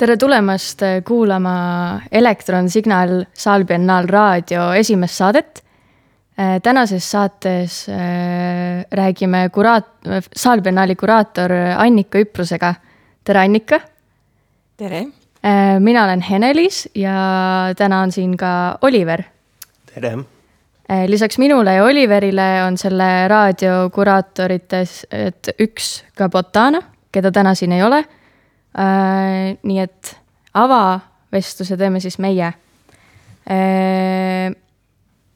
tere tulemast kuulama Elektronsignal Saalbiennaal raadio esimest saadet. tänases saates äh, räägime kuraat-, Saalbiennaali kuraator Annika Üprusega. tere, Annika! tere! Äh, mina olen Henelis ja täna on siin ka Oliver. tere! Äh, lisaks minule ja Oliverile on selle raadio kuraatorites, et üks ka Botana, keda täna siin ei ole Äh, nii et avavestluse teeme siis meie. Äh,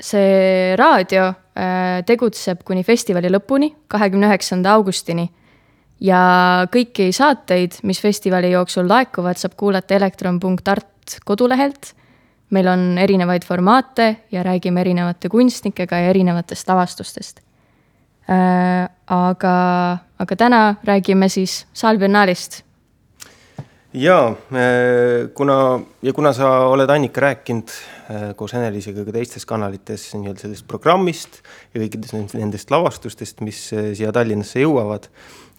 see raadio äh, tegutseb kuni festivali lõpuni, kahekümne üheksanda augustini. ja kõiki saateid, mis festivali jooksul laekuvad, saab kuulata elektron.art kodulehelt. meil on erinevaid formaate ja räägime erinevate kunstnikega ja erinevatest avastustest. aga, aga täna räägime siis Salbiennaalist jaa, äh, kuna ja kuna sa oled Annika rääkinud äh, koos Ene-Liisega ka teistes kanalites nii-öelda sellest programmist ja kõikidest nendest lavastustest, mis äh, siia Tallinnasse jõuavad,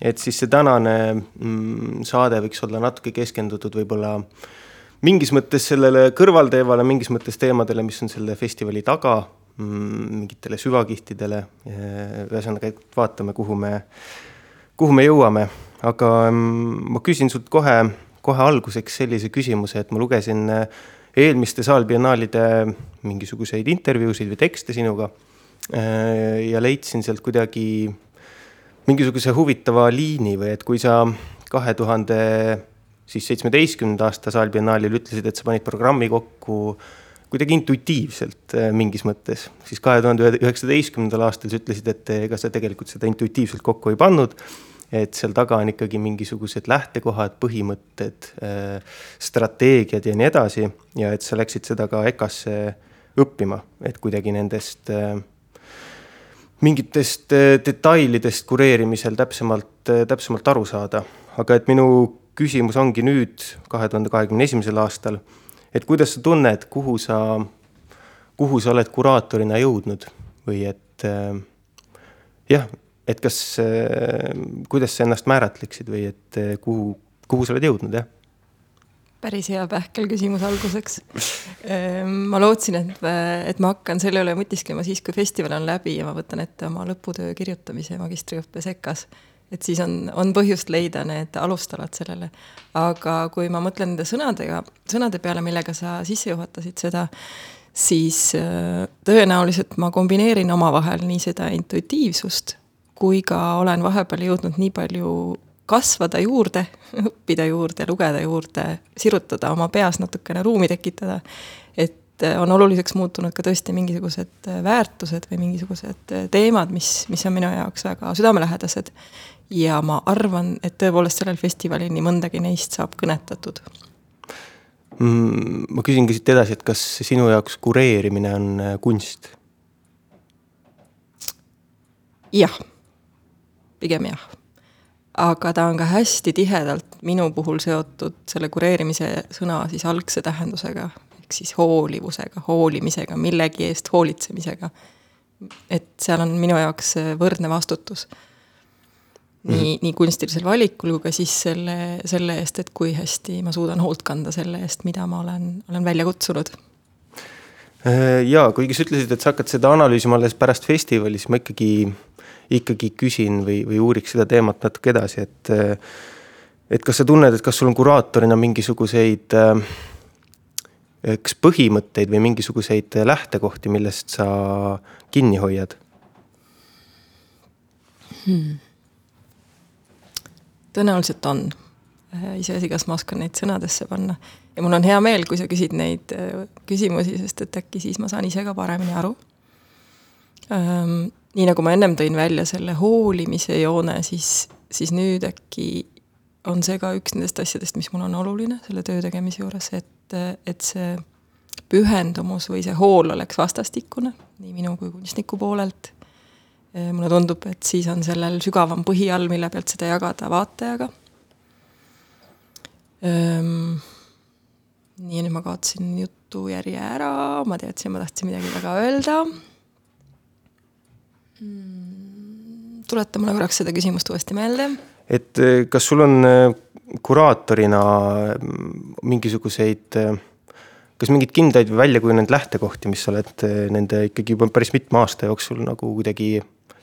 et siis see tänane mm, saade võiks olla natuke keskendutud võib-olla mingis mõttes sellele kõrvalteemale, mingis mõttes teemadele, mis on selle festivali taga mm,, mingitele süvakihtidele. ühesõnaga, et vaatame, kuhu me, kuhu me jõuame, aga mm, ma küsin sult kohe kohe alguseks sellise küsimuse, et ma lugesin äh, eelmiste saalbiennaalide mingisuguseid intervjuusid või tekste sinuga äh, ja leidsin sealt kuidagi mingisuguse huvitava liini või et kui sa kahe tuhande siis seitsmeteistkümnenda aasta saalbiennaalil ütlesid, et sa panid programmi kokku kuidagi intuitiivselt äh, mingis mõttes, siis kahe tuhande üheksateistkümnendal aastal sa ütlesid, et ega sa tegelikult seda intuitiivselt kokku ei pannud et seal taga on ikkagi mingisugused lähtekohad, põhimõtted, äh, strateegiad ja nii edasi ja et sa läksid seda ka EKA-sse õppima, et kuidagi nendest äh, mingitest äh, detailidest kureerimisel täpsemalt, täpsemalt aru saada. aga et minu küsimus ongi nüüd, kahe tuhande kahekümne esimesel aastal, et kuidas sa tunned, kuhu sa, kuhu sa oled kuraatorina jõudnud või et jah, et kas, äh, kuidas sa ennast määratleksid või et äh, kuhu, kuhu sa oled jõudnud, jah? päris hea pähkelküsimus alguseks. Ehm, ma lootsin, et, et ma hakkan selle üle mõtisklema siis, kui festival on läbi ja ma võtan ette oma lõputöö kirjutamise magistriõppe sekas. et siis on, on põhjust leida need alustalad sellele. aga kui ma mõtlen nende sõnadega, sõnade peale, millega sa sisse juhatasid seda, siis äh, tõenäoliselt ma kombineerin omavahel nii seda intuitiivsust kui ka olen vahepeal jõudnud nii palju kasvada juurde, õppida juurde, lugeda juurde, sirutada oma peas natukene ruumi tekitada, et äh, on oluliseks muutunud ka tõesti mingisugused äh, väärtused või mingisugused äh, teemad, mis, mis on minu jaoks väga südamelähedased. ja ma arvan, et tõepoolest sellel festivalil nii mõndagi neist saab kõnetatud mm,. ma küsingi siit edasi, et kas sinu jaoks kureerimine on kunst? jah pigem jah. aga ta on ka hästi tihedalt minu puhul seotud selle kureerimise sõna siis algse tähendusega, ehk siis hoolivusega, hoolimisega, millegi eest hoolitsemisega. et seal on minu jaoks võrdne vastutus. nii -hmm. nii kunstilisel valikul kui ka siis selle, selle eest, et kui hästi ma suudan hoolt kanda selle eest, mida ma olen, olen välja kutsunud äh, jaa, kuigi sa ütlesid, et sa hakkad seda analüüsima alles pärast festivali, siis ma ikkagi ikkagi küsin või, või uuriks seda teemat natuke edasi, et. et kas sa tunned, et kas sul on kuraatorina mingisuguseid kas põhimõtteid või mingisuguseid lähtekohti, millest sa kinni hoiad hmm.? tõenäoliselt on, iseasi, kas ma oskan neid sõnadesse panna ja mul on hea meel, kui sa küsid neid küsimusi, sest et äkki siis ma saan ise ka paremini aru nii nagu ma ennem tõin välja selle hoolimise joone, siis, siis nüüd äkki on see ka üks nendest asjadest, mis mul on oluline selle töö tegemise juures, et, et see pühendumus või see hool oleks vastastikune, nii minu kui kunstniku poolelt. mulle tundub, et siis on sellel sügavam põhi all, mille pealt seda jagada vaatajaga. Ehm, nii, nüüd ma kaotasin jutujärje ära, ma teadsin, ma tahtsin midagi väga öelda mm,? tuleta mulle korraks seda küsimust uuesti meelde. et eh, kas sul on, eh, kuraatorina mingisuguseid, kas mingeid kindlaid või väljakujunenud lähtekohti, mis sa oled nende ikkagi juba päris mitme aasta jooksul nagu kuidagi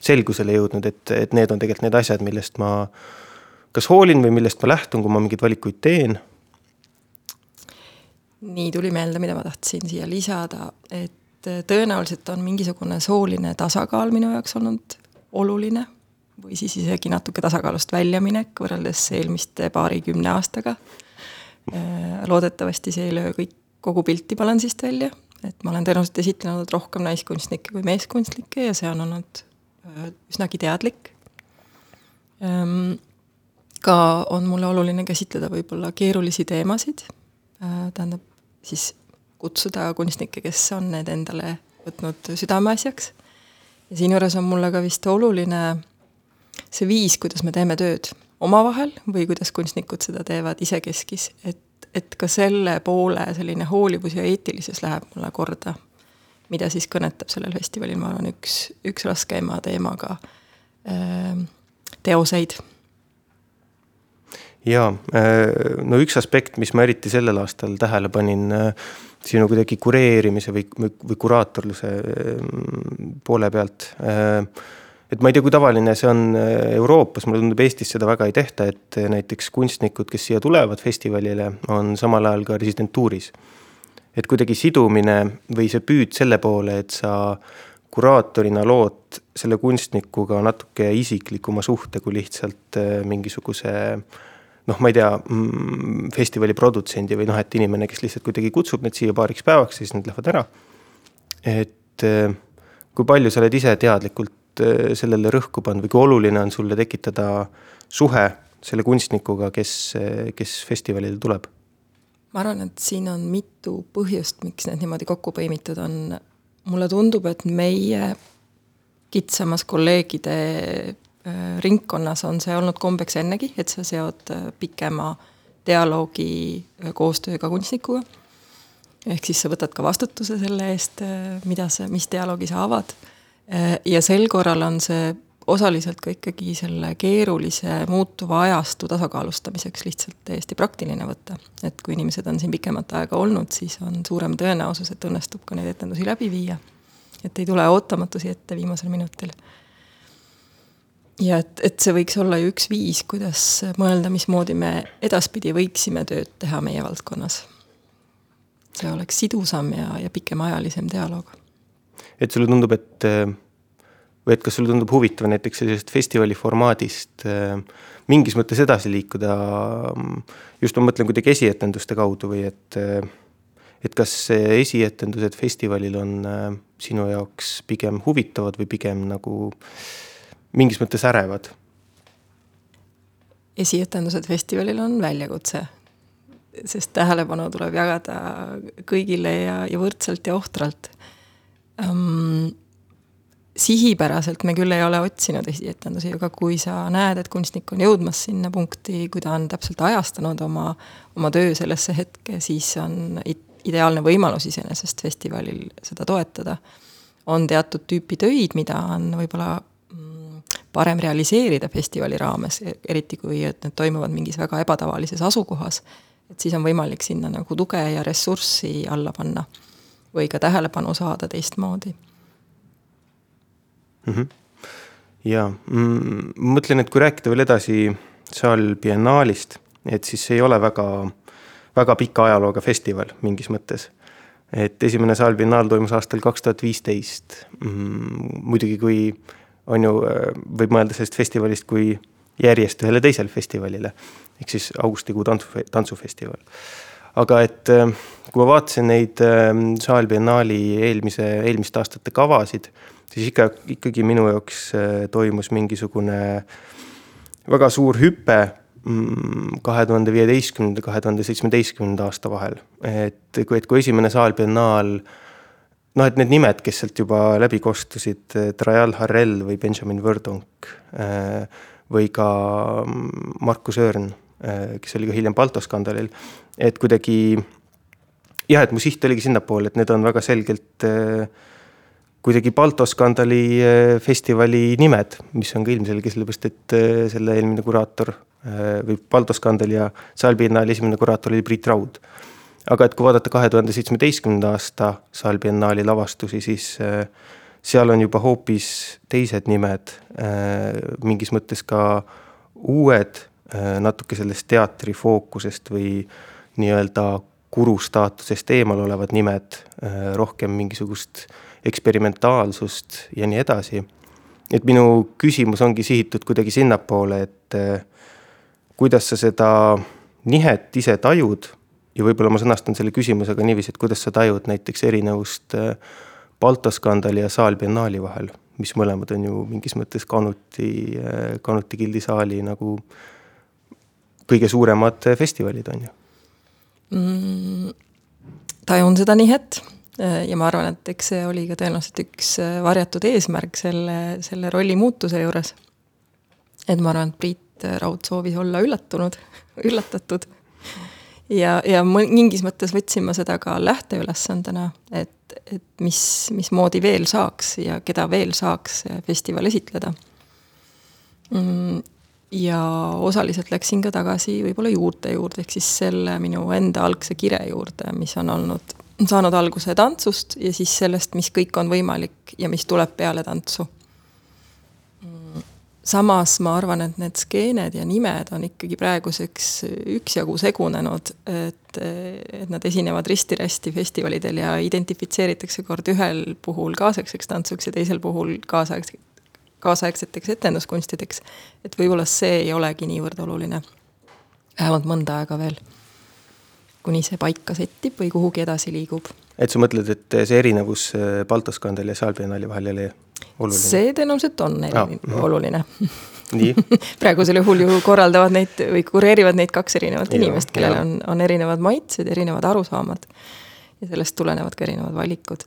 selgusele jõudnud, et, et need on tegelikult need asjad, millest ma kas hoolin või millest ma lähtun, kui ma mingeid valikuid teen? Nii tuli meelde, mida ma tahtsin siia lisada, et tõenäoliselt on mingisugune sooline tasakaal minu jaoks olnud oluline või siis isegi natuke tasakaalust väljaminek võrreldes eelmiste paarikümne aastaga. Äh, loodetavasti see ei löö kõik, kogu pilti balansist välja, et ma olen tõenäoliselt esitlenud rohkem naiskunstnikke kui meeskunstnikke ja see on olnud äh, üsnagi teadlik. Ähm, ka on mulle oluline käsitleda võib-olla keerulisi teemasid, äh, tähendab siis kutsuda kunstnikke, kes on need endale võtnud südameasjaks. ja siinjuures on mulle ka vist oluline see viis, kuidas me teeme tööd omavahel või kuidas kunstnikud seda teevad isekeskis, et, et ka selle poole selline hoolivus ja eetilisus läheb mulle korda. mida siis kõnetab sellel festivalil, ma arvan, üks, üks raskeima teemaga äh, teoseid jaa, äh, no üks aspekt, mis ma eriti sellel aastal tähele panin äh, sinu kuidagi kureerimise või, või, kuraatorluse äh, poole pealt et ma ei tea, kui tavaline see on äh, Euroopas, mulle tundub, Eestis seda väga ei tehta, et äh, näiteks kunstnikud, kes siia tulevad festivalile, on samal ajal ka residentuuris. et kuidagi sidumine või see püüd selle poole, et sa kuraatorina lood selle kunstnikuga natuke isiklikuma suhte kui lihtsalt äh, mingisuguse noh, ma ei tea, mm, festivali produtsendi või noh, et inimene, kes lihtsalt kuidagi kutsub need siia paariks päevaks, siis nad lähevad ära. et kui palju sa oled ise teadlikult Eh, sellele rõhku pannud või kui oluline on sulle tekitada suhe selle kunstnikuga, kes, kes festivalile tuleb? ma arvan, et siin on mitu põhjust, miks need niimoodi kokku põimitud on. mulle tundub, et meie kitsamas kolleegide ringkonnas on see olnud kombeks ennegi, et sa seod äh, pikema dialoogi äh, koostööga kunstnikuga. ehk siis sa võtad ka vastutuse selle eest, mida sa, mis dialoogi sa avad Äh, ja sel korral on see osaliselt ka ikkagi selle keerulise muutuva ajastu tasakaalustamiseks lihtsalt täiesti praktiline võtta. et kui inimesed on siin pikemat aega olnud, siis on suurem tõenäosus, et õnnestub ka neid etendusi läbi viia. et ei tule ootamatusi ette viimasel minutil. Ja et, et see võiks olla ju üks viis, kuidas mõelda, mismoodi me edaspidi võiksime tööd teha meie valdkonnas. see oleks sidusam ja, ja pikemaajalisem dialoog et sulle tundub, et või et kas sulle tundub huvitav näiteks sellisest festivali formaadist äh, mingis mõttes edasi liikuda, just ma mõtlen kuidagi esietenduste kaudu või et, äh, et kas esietendused festivalil on äh, sinu jaoks pigem huvitavad või pigem nagu mingis mõttes ärevad? esietendused festivalil on väljakutse, sest tähelepanu tuleb jagada kõigile ja, ja võrdselt ja ohtralt um, sihipäraselt me küll ei ole otsinud esietendusi, aga kui sa näed, et kunstnik on jõudmas sinna punkti, kui ta on täpselt ajastanud oma, oma töö sellesse hetke, siis on ideaalne võimalus iseenesest festivalil seda toetada. on teatud tüüpi töid, mida on võib-olla parem realiseerida festivali raames, eriti kui et need toimuvad mingis väga ebatavalises asukohas, et siis on võimalik sinna nagu tuge ja ressurssi alla panna või ka tähelepanu saada teistmoodi mm. -hmm. ja mm, mõtlen, et kui rääkida veel edasi seal biennaalist, et siis ei ole väga, väga pika ajalooga festival mingis mõttes. et esimene saalbiennaal toimus aastal kaks tuhat viisteist. Mm, muidugi, kui on ju, äh, võib mõelda sellest festivalist kui järjest ühele teisele festivalile ehk siis augustikuu tantsu, tantsufestival. aga et äh, kui ma vaatasin neid äh, saalbiennaali eelmise, eelmiste aastate kavasid siis ikka, ikkagi minu jaoks äh, toimus mingisugune väga suur hüpe mm, kahe tuhande viieteistkümnenda, kahe tuhande seitsmeteistkümnenda aasta vahel. et kui, et kui esimene saalbiennaal noh, et need nimed, kes sealt juba läbi kostusid, Trajal Harrell või Benjamin Verdonk äh, või ka mm, Markus Öörn, äh, kes oli ka hiljem Balto skandaalil, et kuidagi jah, et mu siht oligi sinnapoole, et need on väga selgelt kuidagi Balto skandaali eh, festivali nimed, mis on ka ilmselge, sellepärast et eh, selle eelmine kuraator või Balto Skandal ja Saalbiennaali esimene kuraator oli Priit Raud. Aga et kui vaadata kahe tuhande seitsmeteistkümnenda aasta Saalbiennaali lavastusi, siis seal on juba hoopis teised nimed, mingis mõttes ka uued, natuke sellest teatri fookusest või nii-öelda guru staatusest eemal olevad nimed, äh, rohkem mingisugust eksperimentaalsust ja nii edasi. et minu küsimus ongi sihitud kuidagi sinnapoole, et äh, kuidas sa seda nihet ise tajud ja võib-olla ma sõnastan selle küsimuse ka niiviisi, et kuidas sa tajud näiteks erinevust äh, Balto skandaali ja Saalbiennaali vahel, mis mõlemad on ju mingis mõttes Kanuti, Kanuti gildisaali nagu kõige suuremad festivalid, on ju mm,? tajun seda nihet äh, ja ma arvan, et eks see oli ka tõenäoliselt üks äh, varjatud eesmärk selle, selle rolli muutuse juures. et ma arvan, et Priit Raud soovis olla üllatunud, üllatatud. Ja, ja mingis mõttes võtsin ma seda ka lähteülesandena, et, et mis, mismoodi veel saaks ja keda veel saaks festival esitleda mm, ja osaliselt läksin ka tagasi võib-olla juurte juurde, ehk siis selle minu enda algse kire juurde, mis on olnud, saanud alguse tantsust ja siis sellest, mis kõik on võimalik ja mis tuleb peale tantsu. Samas ma arvan, et need skeened ja nimed on ikkagi praeguseks üksjagu segunenud, et, et nad esinevad risti-rästi festivalidel ja identifitseeritakse kord ühel puhul kaasaegseks tantsuks ja teisel puhul kaasaegseks kaasaegseteks etenduskunstideks, et võib-olla see ei olegi niivõrd oluline. vähemalt mõnda aega veel. Kuni see paika settib või kuhugi edasi liigub. et sa mõtled, et see erinevus äh, Balto skandali ja Saalbiennaali vahel ole oluline? see tõenäoliselt on ah, oluline praegusel juhul ju korraldavad neid või kureerivad neid kaks erinevat inimest, kellel on, on erinevad maitsed, erinevad arusaamad. ja sellest tulenevad ka erinevad valikud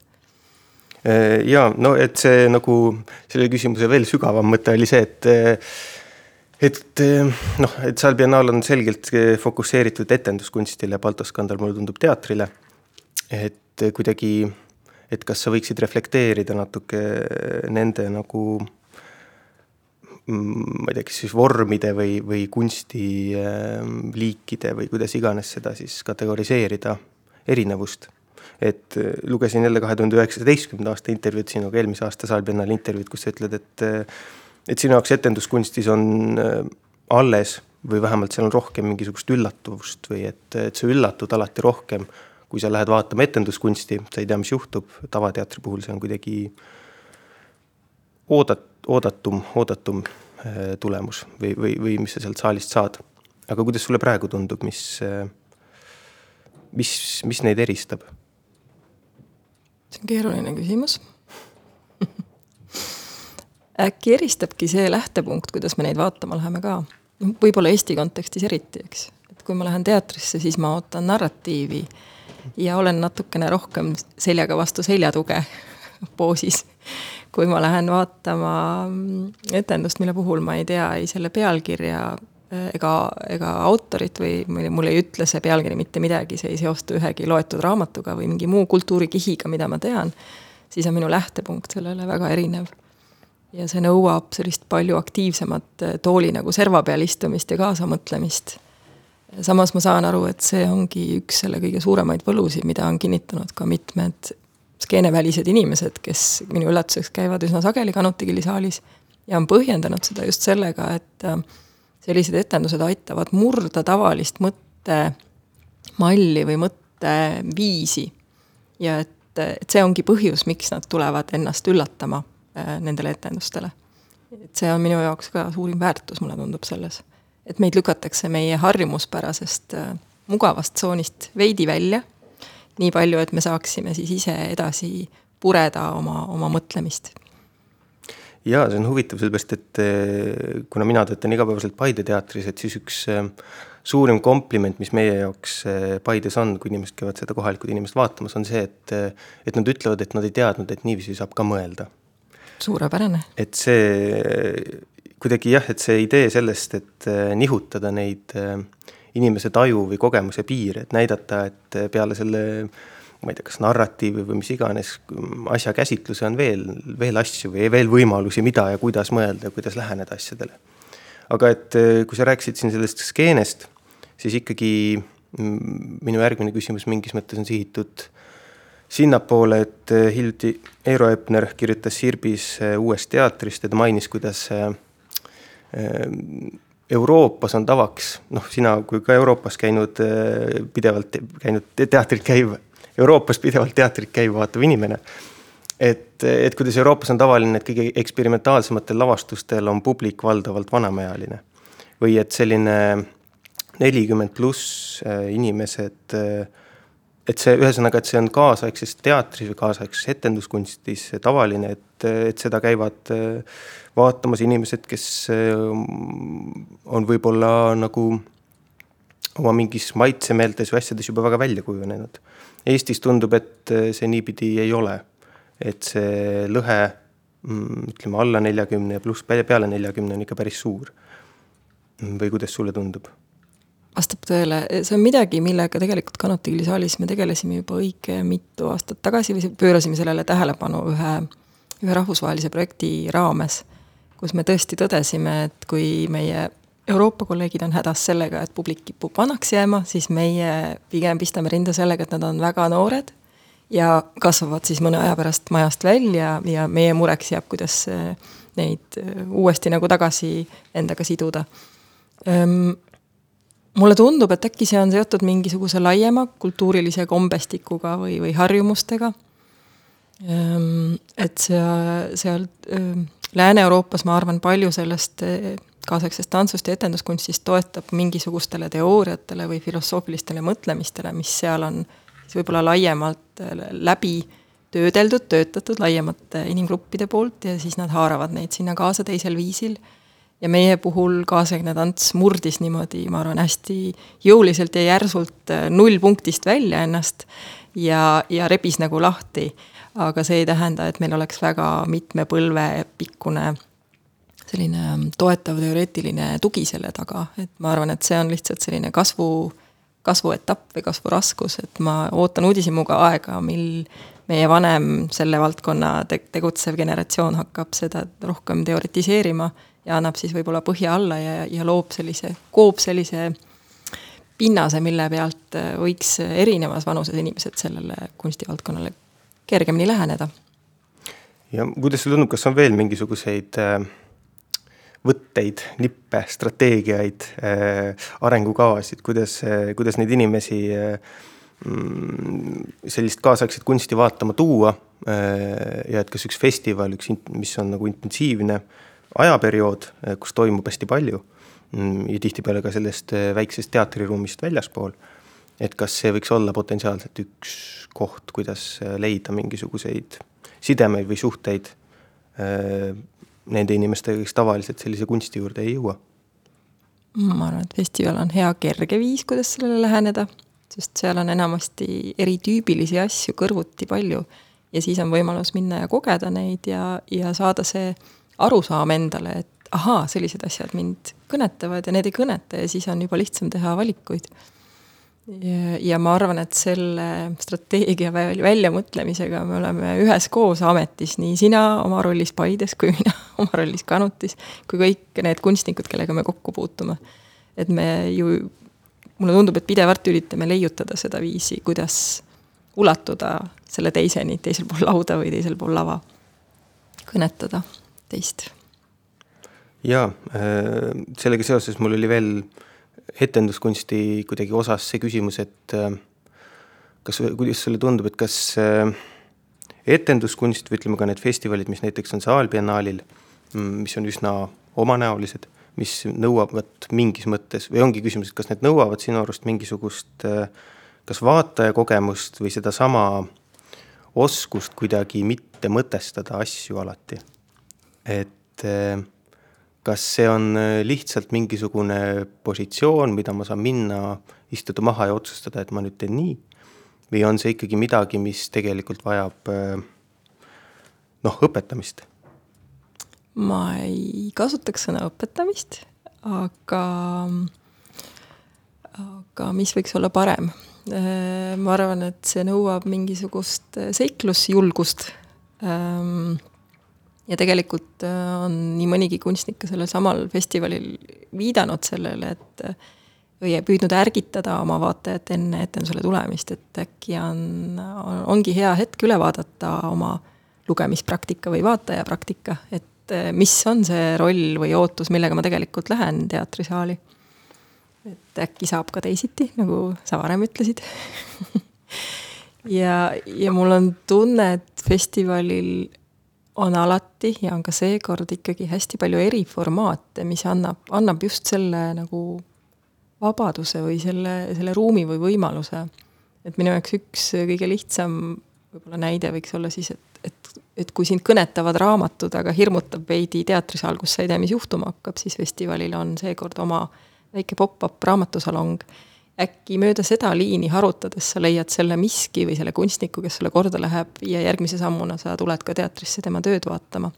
Äh, ja no et see nagu selle küsimuse veel sügavam mõte oli see, et et noh, et seal biennaal on selgelt fokusseeritud etenduskunstile, Balto skandal mulle tundub teatrile. et kuidagi, et kas sa võiksid reflekteerida natuke nende nagu ma ei tea, kas siis vormide või, või kunstiliikide või kuidas iganes seda siis kategoriseerida, erinevust et lugesin jälle kahe tuhande üheksateistkümnenda aasta intervjuud sinuga, eelmise aasta Saalbiennale intervjuud, kus sa ütled, et et sinu jaoks etenduskunstis on äh, alles või vähemalt seal on rohkem mingisugust üllatuvust või et, et sa üllatud alati rohkem, kui sa lähed vaatama etenduskunsti, sa ei tea, mis juhtub, tavateatri puhul see on kuidagi oodat-, oodatum, oodatum tulemus või, või, või mis sa sealt saalist saad. aga kuidas sulle praegu tundub, mis, mis, mis neid eristab? see on keeruline küsimus äkki eristabki see lähtepunkt, kuidas me neid vaatama läheme ka. võib-olla Eesti kontekstis eriti, eks. et kui ma lähen teatrisse, siis ma ootan narratiivi ja olen natukene rohkem seljaga vastu seljatuge poosis. kui ma lähen vaatama etendust, mille puhul ma ei tea ei selle pealkirja ega, ega autorit või mul ei ütle see pealkiri mitte midagi, see ei seostu ühegi loetud raamatuga või mingi muu kultuurikihiga, mida ma tean, siis on minu lähtepunkt sellele väga erinev. Ja see nõuab sellist palju aktiivsemat eh, tooli nagu serva peal istumist ja kaasamõtlemist. samas ma saan aru, et see ongi üks selle kõige suuremaid võlusid, mida on kinnitanud ka mitmed skeenevälised inimesed, kes minu üllatuseks käivad üsna sageli Kanuti killisaalis ja on põhjendanud seda just sellega, et äh, sellised etendused aitavad murda tavalist mõttemalli või mõtteviisi. ja et, et see ongi põhjus, miks nad tulevad ennast üllatama äh, nendele etendustele. et see on minu jaoks ka suurim väärtus, mulle tundub selles. et meid lükatakse meie harjumuspärasest äh, mugavast tsoonist veidi välja, nii palju, et me saaksime siis ise edasi pureda oma, oma mõtlemist jaa, see on huvitav, sellepärast et eh, kuna mina töötan igapäevaselt Paide teatris, et siis üks suurim kompliment, mis meie jaoks Paides on, kui inimesed käivad seda kohalikud inimesed vaatamas, on see, et et nad ütlevad, et nad ei teadnud, et niiviisi saab ka mõelda. Suurepärane. et see kuidagi jah, et see idee sellest, et nihutada neid inimese taju või kogemuse piire, et näidata, et peale selle ma ei tea, kas narratiivi või mis iganes asja käsitluse on veel, veel asju või veel võimalusi, mida ja kuidas mõelda ja kuidas läheneda asjadele. aga et kui sa rääkisid siin sellest skeenest, siis ikkagi mm, minu järgmine küsimus mingis mõttes on sihitud sinnapoole, et hiljuti Eero Epner kirjutas Sirbis uuest teatrist ja ta mainis, kuidas Euroopas on tavaks, noh, sina kui ka Euroopas käinud pidevalt, käinud teatrit käiv, Euroopas pidevalt teatrit käiv vaatav inimene et, et kuidas Euroopas on tavaline, et kõige eksperimentaalsematel lavastustel on publik valdavalt vanemaealine. või et selline nelikümmend pluss inimesed, et see, ühesõnaga, et see on kaasaegses teatris või kaasaegses etenduskunstis tavaline, et, et seda käivad äh, vaatamas inimesed, kes on võib-olla nagu oma mingis maitsemeeltes või asjades juba väga välja kujunenud. Eestis tundub, et see niipidi ei ole et see lõhe mm, ütleme alla neljakümne ja pluss peale neljakümne on ikka päris suur. või kuidas sulle tundub? Vastab tõele, see on midagi, millega tegelikult Kanutiili saalis me tegelesime juba õige mitu aastat tagasi või pöörasime sellele tähelepanu ühe, ühe rahvusvahelise projekti raames, kus me tõesti tõdesime, et kui meie Euroopa kolleegid on hädas sellega, et publik kipub vanaks jääma, siis meie pigem pistame rinda sellega, et nad on väga noored ja kasvavad siis mõne aja pärast majast välja ja meie mureks jääb, kuidas neid äh, uuesti nagu tagasi endaga siduda. Mulle tundub, et äkki see on seotud mingisuguse laiema kultuurilise kombestikuga või, või harjumustega. et see, seal Lääne-Euroopas, ma arvan, palju sellest äh, kaasaegsest tantsust ja etenduskunstist toetab mingisugustele teooriatele või filosoofilistele mõtlemistele, mis seal on siis võib-olla laiemalt äh, läbi töödeldud, töötatud laiemate inimgruppide poolt ja siis nad haaravad neid sinna kaasa teisel viisil. Ja meie puhul kaasaegne tants murdis niimoodi, ma arvan, hästi jõuliselt ja järsult äh, nullpunktist välja ennast ja, ja rebis nagu lahti. aga see ei tähenda, et meil oleks väga mitme põlve pikkune selline ähm, toetav teoreetiline tugi selle taga, et ma arvan, et see on lihtsalt selline kasvu kasvuetapp või kasvuraskus, et ma ootan uudishimuga aega, mil meie vanem selle valdkonna te tegutsev generatsioon hakkab seda rohkem teoritiseerima ja annab siis võib-olla põhja alla ja, ja loob sellise, koob sellise pinnase, mille pealt võiks erinevas vanuses inimesed sellele kunstivaldkonnale kergemini läheneda. ja kuidas sulle tundub, kas on veel mingisuguseid äh võtteid, nippe, strateegiaid äh,, arengukavasid, kuidas, äh, kuidas neid inimesi äh, mm, sellist kaasaegset kunsti vaatama tuua äh, ja et kas üks festival, üks, mis on nagu intensiivne ajaperiood, kus toimub hästi palju mm, ja tihtipeale ka sellest äh, väiksest teatriruumist väljaspool, et kas see võiks olla potentsiaalselt üks koht, kuidas leida mingisuguseid sidemeid või suhteid nende inimestega, kes tavaliselt sellise kunsti juurde ei jõua? ma arvan, et festival on hea kerge viis, kuidas sellele läheneda, sest seal on enamasti eritüübilisi asju kõrvuti palju ja siis on võimalus minna ja kogeda neid ja, ja saada see arusaam endale, et ahaa, sellised asjad mind kõnetavad ja need ei kõneta ja siis on juba lihtsam teha valikuid ja, ma arvan, et selle strateegia väljamõtlemisega me oleme üheskoos ametis, nii sina oma rollis Paides kui mina oma rollis Kanutis, kui kõik need kunstnikud, kellega me kokku puutume. et me ju, mulle tundub, et pidevalt üritame leiutada seda viisi, kuidas ulatuda selle teiseni, teisel pool lauda või teisel pool lava, kõnetada teist. jaa, äh, sellega seoses mul oli veel etenduskunsti kuidagi osas see küsimus, et äh, kas, kuidas sulle tundub, et kas äh, etenduskunst või ütleme ka need festivalid, mis näiteks on Saalbiennaalil, mm, mis on üsna omanäolised, mis nõuavad mingis mõttes või ongi küsimus, et kas need nõuavad sinu arust mingisugust kas vaataja kogemust või sedasama oskust kuidagi mitte mõtestada asju alati. Et kas see on äh, lihtsalt mingisugune positsioon, mida ma saan minna, istuda maha ja otsustada, et ma nüüd teen nii? või on see ikkagi midagi, mis tegelikult vajab äh, noh, õpetamist? ma ei kasutaks sõna õpetamist, aga, aga mis võiks olla parem? Ma arvan, et see nõuab mingisugust seiklusjulgust ähm, ja tegelikult on nii mõnigi kunstnik ka sellel samal festivalil viidanud sellele, et või püüdnud ärgitada oma vaatajat enne etendusele tulemist, et äkki on, on, ongi hea hetk üle vaadata oma lugemispraktika või vaatajapraktika, et eh, mis on see roll või ootus, millega ma tegelikult lähen teatrisaali. et äkki saab ka teisiti, nagu sa varem ütlesid ja, ja mul on tunne, et festivalil on alati ja on ka seekord ikkagi hästi palju eriformaate, mis annab, annab just selle nagu vabaduse või selle, selle ruumi või võimaluse. et minu jaoks üks kõige lihtsam võib-olla näide võiks olla siis, et, et, et kui sind kõnetavad raamatud, aga hirmutab veidi teatrisaal, kus sa ei tea, mis juhtuma hakkab, siis festivalil on seekord oma väike pop-up raamatusalong. Äkki mööda seda liini harutades sa leiad selle miski või selle kunstniku, kes sulle korda läheb ja järgmise sammuna sa tuled ka teatrisse tema tööd vaatama.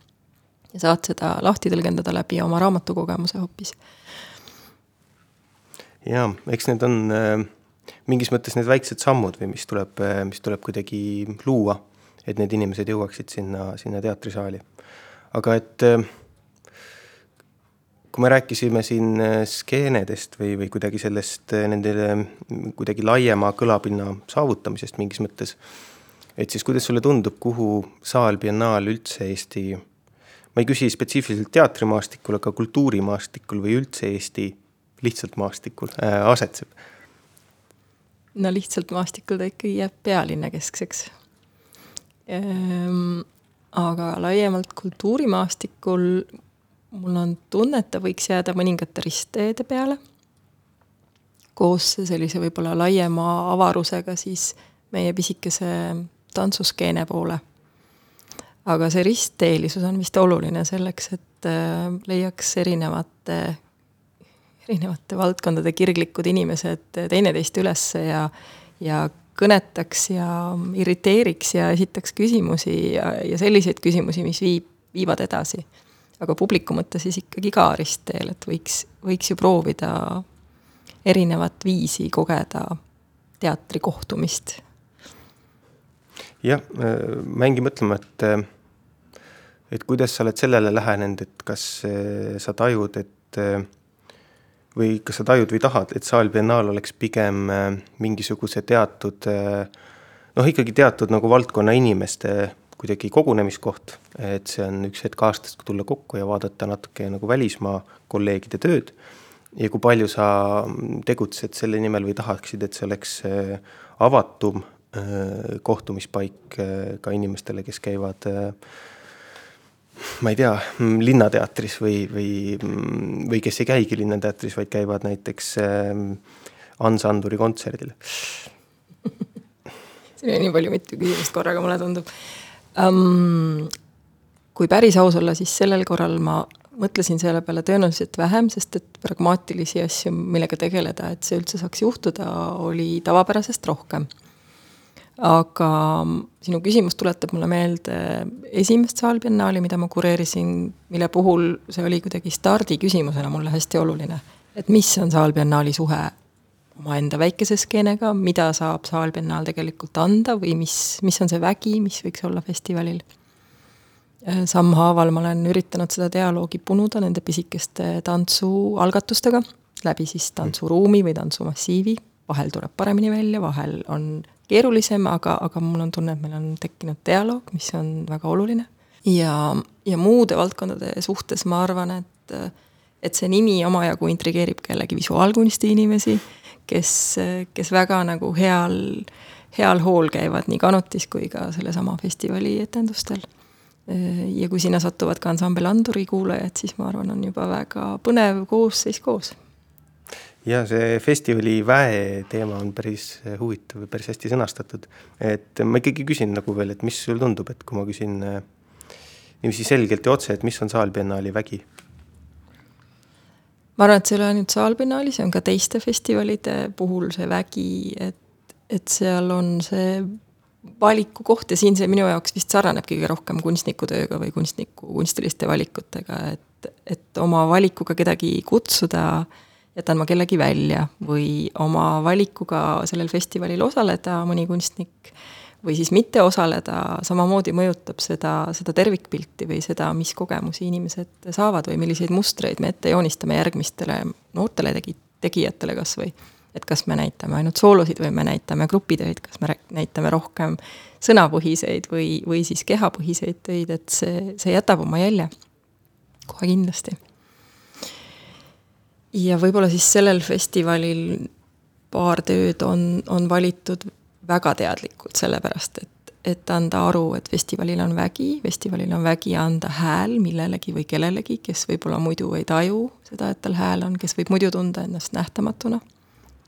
ja saad seda lahti tõlgendada läbi oma raamatukogemuse hoopis jaa, eks need on äh, mingis mõttes need väiksed sammud või mis tuleb äh,, mis tuleb kuidagi luua, et need inimesed jõuaksid sinna, sinna teatrisaali. aga et äh, kui me rääkisime siin äh, skeenedest või, või kuidagi sellest äh, nendele kuidagi laiema kõlapinna saavutamisest mingis mõttes, et siis kuidas sulle tundub, kuhu saal, biennaal üldse Eesti, ma ei küsi spetsiifiliselt teatrimaastikul, aga kultuurimaastikul või üldse Eesti lihtsalt maastikul äh, asetseb? no lihtsalt maastikul ta ikkagi jääb pealinnakeskseks ehm,. aga laiemalt kultuurimaastikul mul on tunne, et ta võiks jääda mõningate ristteede peale. koos sellise võib-olla laiema avarusega siis meie pisikese tantsuskeene poole. aga see ristteelisus on vist oluline selleks, et äh, leiaks erinevate erinevate valdkondade kirglikud inimesed teineteist üles ja, ja kõnetaks ja irriteeriks ja esitaks küsimusi ja, ja selliseid küsimusi, mis viib, viivad edasi. Aga publiku mõttes siis ikkagi ka ristteel, et võiks, võiks ju proovida erinevat viisi kogeda teatri kohtumist. jah, mängi mõtlema, et et kuidas sa oled sellele lähenenud, et kas sa tajud, et või kas sa tajud või tahad, et saal biennaal oleks pigem äh, mingisuguse teatud äh, noh, ikkagi teatud nagu valdkonna inimeste kuidagi kogunemiskoht, et see on üks hetk aastas tulla kokku ja vaadata natuke nagu välismaa kolleegide tööd ja kui palju sa tegutsed selle nimel või tahaksid, et see oleks äh, avatum kohtumispaik ka inimestele, kes käivad ma ei tea, Linnateatris või, või, või kes ei käigi Linnateatris, vaid käivad näiteks äh, Hans Anduri kontserdil. Siin oli nii palju mitu küsimust korraga, mulle tundub um,. kui päris aus olla, siis sellel korral ma mõtlesin selle peale tõenäoliselt vähem, sest et pragmaatilisi asju, millega tegeleda, et see üldse saaks juhtuda, oli tavapärasest rohkem aga sinu küsimus tuletab mulle meelde esimest saalbiennaali, mida ma kureerisin, mille puhul see oli kuidagi stardiküsimusena mulle hästi oluline. et mis on saalbiennaali suhe omaenda väikese skeenega, mida saab saalbiennaal tegelikult anda või mis, mis on see vägi, mis võiks olla festivalil. sammhaaval ma olen üritanud seda dialoogi punuda nende pisikeste tantsualgatustega, läbi siis tantsuruumi või tantsumassiivi, vahel tuleb paremini välja, vahel on keerulisem, aga, aga mul on tunne, et meil on tekkinud dialoog, mis on väga oluline. ja, ja muude valdkondade suhtes ma arvan, et, et see nimi omajagu intrigeerib ka jällegi visuaalkunsti inimesi, kes, kes väga nagu heal, heal hool käivad nii Kanutis kui ka sellesama festivali etendustel. ja kui sinna satuvad ka ansambel Anduri kuulajad, siis ma arvan, on juba väga põnev koosseis koos ja see festivali väe teema on päris huvitav ja päris hästi sõnastatud. et ma ikkagi küsin nagu veel, et mis sulle tundub, et kui ma küsin niiviisi selgelt ja otse, et mis on Saalbiennaali vägi? Ma arvan, et see ei ole ainult Saalbiennaali, see on ka teiste festivalide puhul see vägi, et, et seal on see valikukoht ja siin see minu jaoks vist sarnaneb kõige rohkem kunstnikutööga või kunstniku kunstiliste valikutega, et, et oma valikuga kedagi kutsuda jätan ma kellegi välja või oma valikuga sellel festivalil osaleda, mõni kunstnik, või siis mitte osaleda, samamoodi mõjutab seda, seda tervikpilti või seda, mis kogemusi inimesed saavad või milliseid mustreid me ette joonistame järgmistele noortele tegi-, tegijatele kas või. et kas me näitame ainult soolosid või me näitame grupitöid, kas me näitame rohkem sõnapõhiseid või, või siis kehapõhiseid töid, et see, see jätab oma jälje kohe kindlasti. ja võib-olla siis sellel festivalil paar tööd on, on valitud väga teadlikult, sellepärast et, et anda aru, et festivalil on vägi, festivalil on vägi anda hääl millelegi või kellelegi, kes võib-olla muidu ei taju seda, et tal hääl on, kes võib muidu tunda ennast nähtamatuna.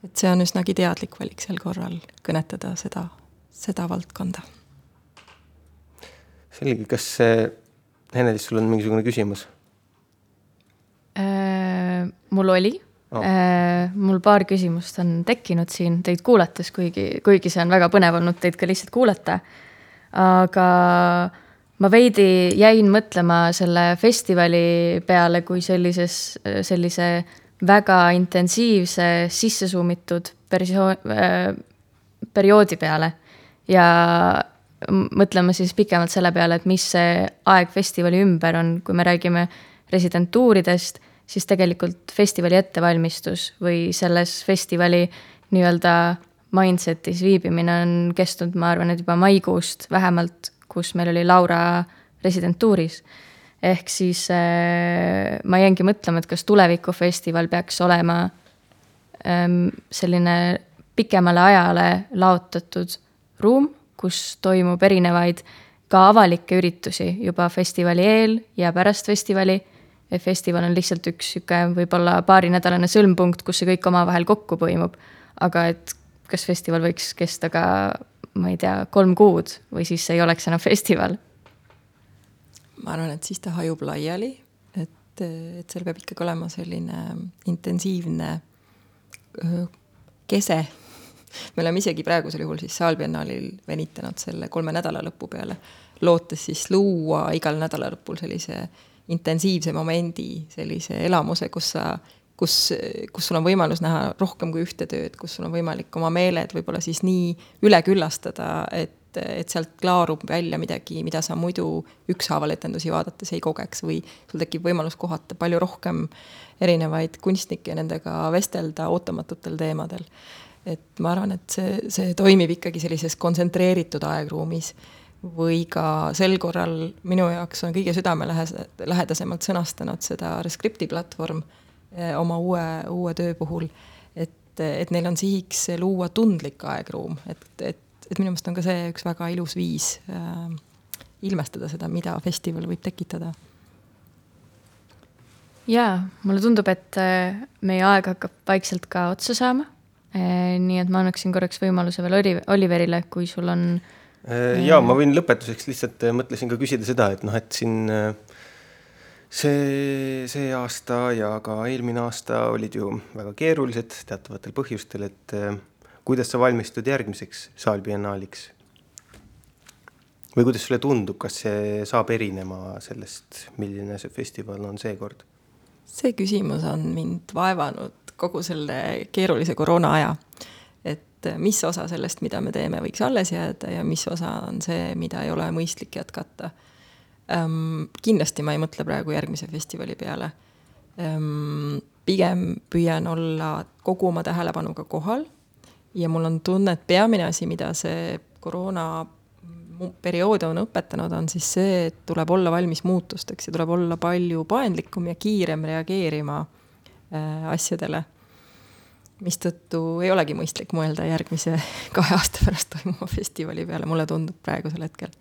et see on üsnagi teadlik valik sel korral, kõnetada seda, seda valdkonda. selge, kas Ene-Liis, sul on mingisugune küsimus äh,? mul oli oh.. mul paar küsimust on tekkinud siin teid kuulates, kuigi, kuigi see on väga põnev olnud teid ka lihtsalt kuulata. aga ma veidi jäin mõtlema selle festivali peale kui sellises, sellise väga intensiivse sisse suumitud persioon äh,, perioodi peale. ja mõtlema siis pikemalt selle peale, et mis see aeg festivali ümber on, kui me räägime residentuuridest siis tegelikult festivali ettevalmistus või selles festivali nii-öelda mindset'is viibimine on kestnud, ma arvan, et juba maikuust vähemalt, kus meil oli Laura residentuuris. ehk siis äh, ma jäingi mõtlema, et kas tulevikufestival peaks olema ähm, selline pikemale ajale laotatud ruum, kus toimub erinevaid ka avalikke üritusi juba festivali eel ja pärast festivali festival on lihtsalt üks sihuke võib-olla paarinädalane sõlmpunkt, kus see kõik omavahel kokku põimub. aga et kas festival võiks kesta ka, ma ei tea, kolm kuud või siis see ei oleks enam festival? ma arvan, et siis ta hajub laiali, et, et seal peab ikkagi olema selline intensiivne kese. me oleme isegi praegusel juhul siis Saalbiennaalil venitanud selle kolme nädala lõpu peale, lootes siis luua igal nädala lõpul sellise intensiivse momendi, sellise elamuse, kus sa, kus, kus sul on võimalus näha rohkem kui ühte tööd, kus sul on võimalik oma meeled võib-olla siis nii üle küllastada, et, et sealt klaarub välja midagi, mida sa muidu ükshaaval etendusi vaadates ei kogeks või sul tekib võimalus kohata palju rohkem erinevaid kunstnikke ja nendega vestelda ootamatutel teemadel. et ma arvan, et see, see toimib ikkagi sellises kontsentreeritud aegruumis või ka sel korral minu jaoks on kõige südamelähedasemalt sõnastanud seda Rescripti platvorm eh, oma uue, uue töö puhul, et, et neil on sihiks luua tundlik aegruum, et, et, et minu meelest on ka see üks väga ilus viis äh, ilmestada seda, mida festival võib tekitada. jaa, mulle tundub, et äh, meie aeg hakkab vaikselt ka otsa saama. Äh, nii et ma annaksin korraks võimaluse veel Oliverile, kui sul on äh, ja ma võin lõpetuseks lihtsalt äh, mõtlesin ka küsida seda, et noh, et siin äh, see, see aasta ja ka eelmine aasta olid ju väga keerulised teatavatel põhjustel, et kuidas sa valmistud järgmiseks saalbiennaaliks? või kuidas sulle tundub, kas see saab erinema sellest, milline see festival on seekord? see küsimus on mind vaevanud kogu selle keerulise koroona aja et mis osa sellest, mida me teeme, võiks alles jääda ja mis osa on see, mida ei ole mõistlik jätkata ähm,. kindlasti ma ei mõtle praegu järgmise festivali peale ähm,. pigem püüan olla kogu oma tähelepanuga kohal ja mul on tunne, et peamine asi, mida see koroona periood on õpetanud, on siis see, et tuleb olla valmis muutusteks ja tuleb olla palju paindlikum ja kiirem reageerima äh, asjadele mistõttu ei olegi mõistlik mõelda järgmise kahe aasta pärast toimuva festivali peale, mulle tundub praegusel hetkel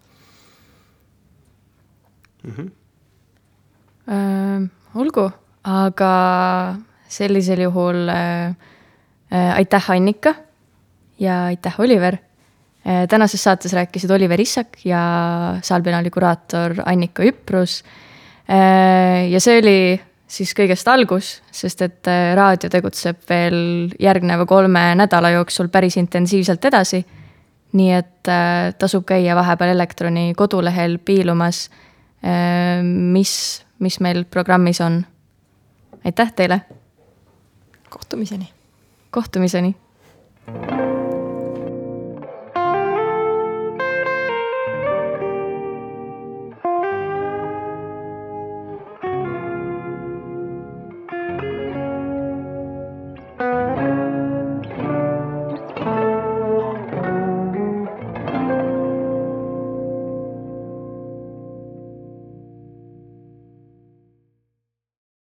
mm. -hmm. Äh, olgu, aga sellisel juhul äh, äh, aitäh, Annika ja aitäh, Oliver äh,. tänases saates rääkisid Oliver Issak ja saalpenaali kuraator Annika Üprus äh,. ja see oli siis kõigest algus, sest et äh, raadio tegutseb veel järgneva kolme nädala jooksul päris intensiivselt edasi. nii et äh, tasub käia vahepeal Elektroni kodulehel piilumas, äh, mis, mis meil programmis on. aitäh teile! kohtumiseni! kohtumiseni!